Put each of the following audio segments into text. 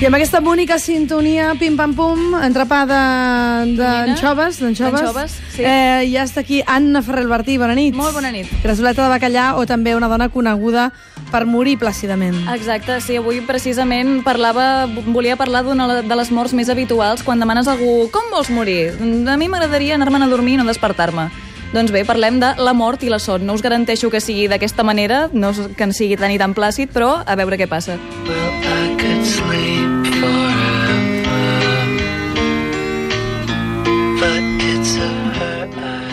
I amb aquesta bonica sintonia, pim-pam-pum, entrepà de- d'anxoves, d'anxoves, D'anxoves, sí. eh, ja està aquí Anna Ferrer Bertí, bona nit. Molt bona nit. Grasoleta de bacallà o també una dona coneguda per morir plàcidament. Exacte, sí, avui precisament parlava, volia parlar d'una de les morts més habituals quan demanes a algú com vols morir? A mi m'agradaria anar-me'n a dormir i no despertar-me. Doncs bé, parlem de la mort i la son. No us garanteixo que sigui d'aquesta manera, no que en sigui tan i tan plàcid, però a veure què passa. Well, I could sleep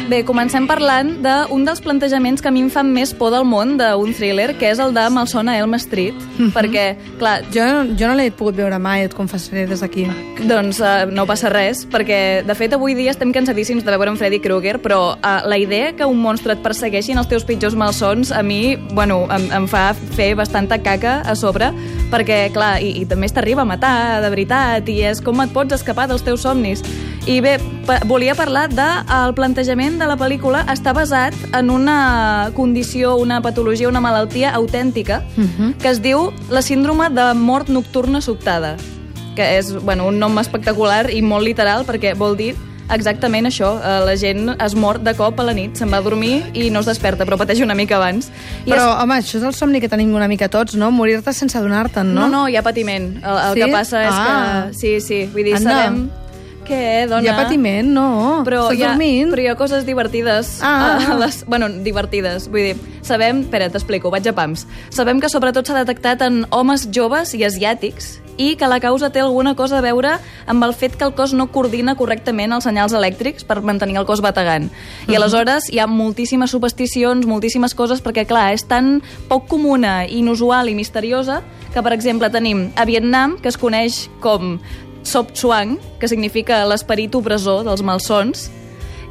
Bé, comencem parlant d'un dels plantejaments que a mi em fan més por del món d'un thriller, que és el de Malson a Elm Street, perquè, clar, Jo, jo no l'he pogut veure mai, et confessaré des d'aquí. Doncs uh, no passa res, perquè de fet avui dia estem cansadíssims de veure en Freddy Krueger, però uh, la idea que un monstre et persegueixi en els teus pitjors malsons, a mi, bueno, em, em fa fer bastanta caca a sobre, perquè, clar, i, i també t'arriba a matar, de veritat, i és com et pots escapar dels teus somnis. I bé, pa volia parlar del el plantejament de la pel·lícula està basat en una condició, una patologia, una malaltia autèntica, que es diu la síndrome de mort nocturna sobtada que és bueno, un nom espectacular i molt literal perquè vol dir exactament això, eh, la gent es mor de cop a la nit, se'n va a dormir i no es desperta, però pateix una mica abans. I Però, és... home, això és el somni que tenim una mica tots, no? Morir-te sense adonar-te'n, No, no? no, hi ha patiment. El, el Sí? que passa és Ah. que... Sí, sí, vull dir, Anna. sabem... Què, dona? Hi ha patiment, no? Però Estàs hi, ha, dormint? però hi ha coses divertides. Ah. A les, bueno, divertides. Vull dir, sabem... Espera, t'explico, vaig a pams. Sabem que sobretot s'ha detectat en homes joves i asiàtics i que la causa té alguna cosa a veure amb el fet que el cos no coordina correctament els senyals elèctrics per mantenir el cos bategant. I aleshores hi ha moltíssimes supersticions, moltíssimes coses, perquè, clar, és tan poc comuna, inusual i misteriosa que, per exemple, tenim a Vietnam, que es coneix com Sop Chuang, que significa l'esperit opressor dels malsons,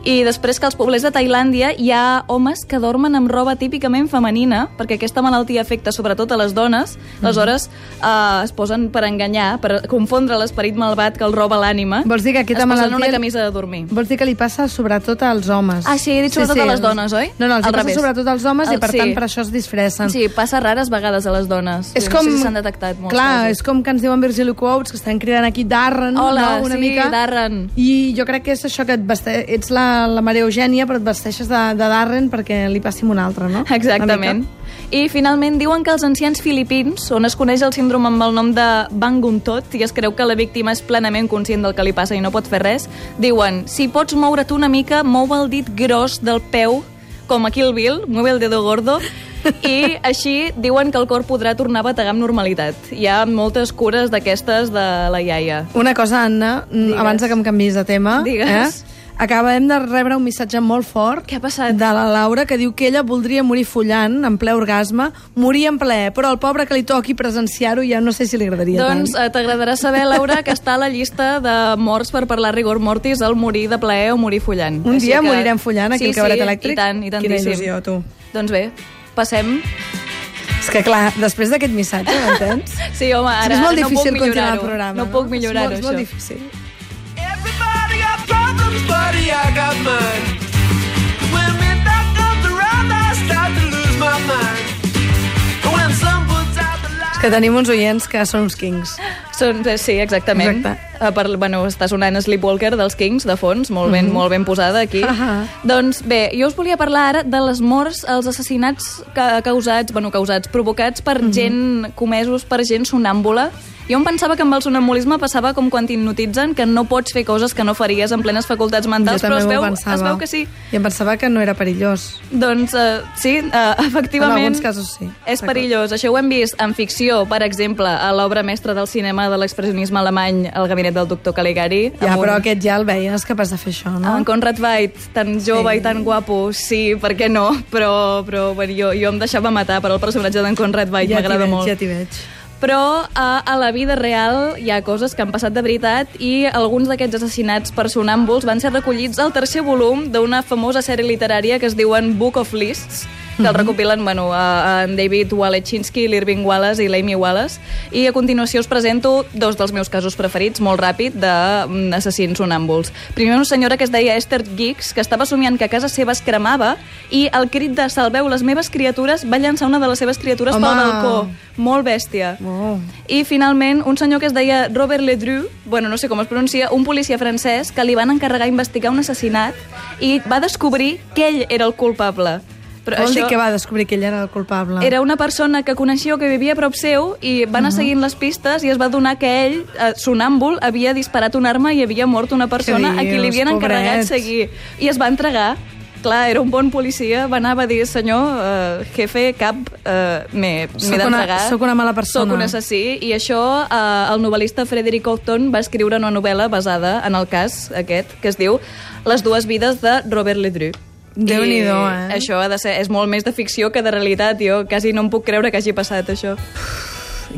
i després que als poblets de Tailàndia hi ha homes que dormen amb roba típicament femenina, perquè aquesta malaltia afecta sobretot a les dones, aleshores eh, es posen per enganyar, per confondre l'esperit malvat que el roba l'ànima, Vols dir que aquesta es posen malaltia- una camisa de dormir. Vols dir que li passa sobretot als homes. Ah, sí, he dit sobretot a les dones, oi? No, no, els Al passa revés. sobretot als homes i El- per sí. tant per això es disfressen. Sí, passa rares vegades a les dones. És no com... sé si s'han detectat molts Clar, casos. és com que ens diuen Virgilio Quotes, que estan cridant aquí Darren, Hola, no? una sí, mica. Darren. I jo crec que és això que et veste... ets la, la Maria Eugènia, però et vesteixes de, de Darren perquè li passi a un altre, no? Una Exactament. I finalment diuen que els ancians filipins, on es coneix el síndrome amb el nom de Banguntot i es creu que la víctima és plenament conscient del que li passa i no pot fer res, diuen, si pots moure't una mica, mou el dit gros del peu, com a Kill Bill, mueve el dedo gordo, i així diuen que el cor podrà tornar a bategar amb normalitat. Hi ha moltes cures d'aquestes de la iaia. Una cosa, Anna, Digues. abans que em canvis de tema, Digues. eh? Acabem de rebre un missatge molt fort Què ha passat? de la Laura que diu que ella voldria morir follant en ple orgasme, morir en ple, però el pobre que li toqui presenciar-ho ja no sé si li agradaria Doncs tant. eh, t'agradarà saber, Laura, que està a la llista de morts per parlar rigor mortis el morir de plaer o morir follant. Un Així dia que- morirem follant aquí sí, al cabaret sí, elèctric? i tant, i Quina tantíssim. il·lusió, tu. Doncs bé, passem... És que clar, després d'aquest missatge, m'entens? Sí, home, ara, és molt no difícil puc continuar el millorar-ho. programa. No puc millorar-ho, molt, és això. molt difícil. Everybody got problems, buddy, I got mine. When midnight comes around, I start to lose my mind. When sun puts out the light. És que tenim uns oients que són uns kings. Són, eh, sí, exactament. Exacte. Uh, per, bueno, està sonant Sleepwalker dels Kings, de fons, molt ben, molt ben posada aquí. Mhm. Ahà. Doncs bé, jo us volia parlar ara de les morts, els assassinats ca causats, bueno, causats, provocats per Mhm. gent, comesos per gent sonàmbula. Jo em pensava que amb el sonambulisme passava com quan t'hipnotitzen, que no pots fer coses que no faries en plenes facultats mentals, però es veu, es veu que sí. I em pensava que no era perillós. Doncs uh, sí, uh, efectivament. En alguns casos sí. És perillós. Això ho hem vist en ficció, per exemple, a l'obra mestra del cinema de l'expressionisme alemany, El gabinet del doctor Caligari. Ja, però un- aquest ja el veies capaç de fer això, no? En Conrad Veidt, tan jove Sí. i tan guapo, sí, per què no? Però, però bueno, jo, jo em deixava matar per el personatge d'en Conrad Veidt, ja t'hi m'agrada veig, molt. ja t'hi veig. Però a, a la vida real hi ha coses que han passat de veritat i alguns d'aquests assassinats per sonàmbuls van ser recollits al tercer volum d'una famosa sèrie literària que es diuen Book of Lists, que el recopilen bueno, a en David Walechinsky, l'Irving Wallace i l'Amy Wallace. I a continuació us presento dos dels meus casos preferits, molt ràpid, d'assassins sonàmbuls. Primer una senyora que es deia Esther Giggs, que estava somiant que a casa seva es cremava i el crit de salveu les meves criatures va llançar una de les seves criatures Home. pel balcó. Molt bèstia. Oh. I finalment, un senyor que es deia Robert Ledru, bueno, no sé com es pronuncia, un policia francès que li van encarregar investigar un assassinat i va descobrir que ell era el culpable. Però Vol dir que va descobrir que ell era el culpable. era una persona que coneixia o que vivia a prop seu i va anar seguint les pistes i es va donar que ell, eh, sonàmbul, havia disparat una arma i havia mort una persona a qui li dius, havien encarregat pobrets? seguir. I es va entregar clar, era un bon policia, va anar a dir, senyor, eh, jefe, cap, eh, m'he d'entregar. soc una mala persona. Soc un assassí. I això, eh, el novel·lista Frederick Oughton va escriure una novel·la basada en el cas aquest, que es diu Les dues vides de Robert Ledru. Déu-n'hi-do, I eh? Això ha de ser, és molt més de ficció que de realitat. Jo quasi no em puc creure que hagi passat això.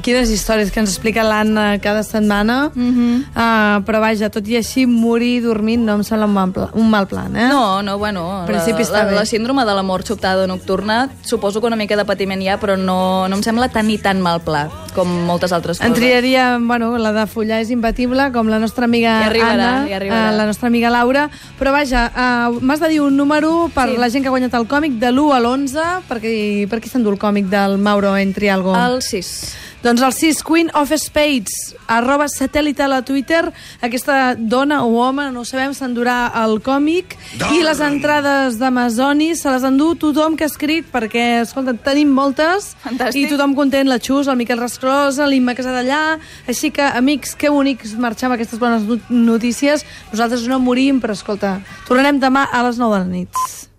Quines històries que ens explica l'Anna cada setmana. Mhm. uh, però vaja, tot i així, morir dormint no em sembla un mal, pla, un mal plan, eh? No, no, bueno, la, la, bé. la síndrome de la mort sobtada nocturna suposo que una mica de patiment hi ha, però no, no em sembla tan i tan mal pla com moltes altres En coses. triaria, bueno, la de follar és imbatible, com la nostra amiga Ja arribarà, Anna, ja arribarà. eh, la nostra amiga Laura, però vaja, uh, m'has de dir un número per Sí. la gent que ha guanyat el còmic de l'1 a l'11, perquè per qui s'endú el còmic del Mauro en Trialgo? El 6. Doncs el 6, Queen of Spades, arroba satèl·lite a Twitter, aquesta dona o home, no ho sabem, s'endurà el còmic, i les entrades d'Amazonis se les endú tothom que ha escrit, perquè, escolta, tenim moltes, Fantàstic. i tothom content, la Xus, el Miquel Rasclosa, l'Imma Casadellà, així que, amics, que bonics marxar amb aquestes bones no- notícies. Nosaltres no morim, però, escolta, tornarem demà a les 9 de la nit.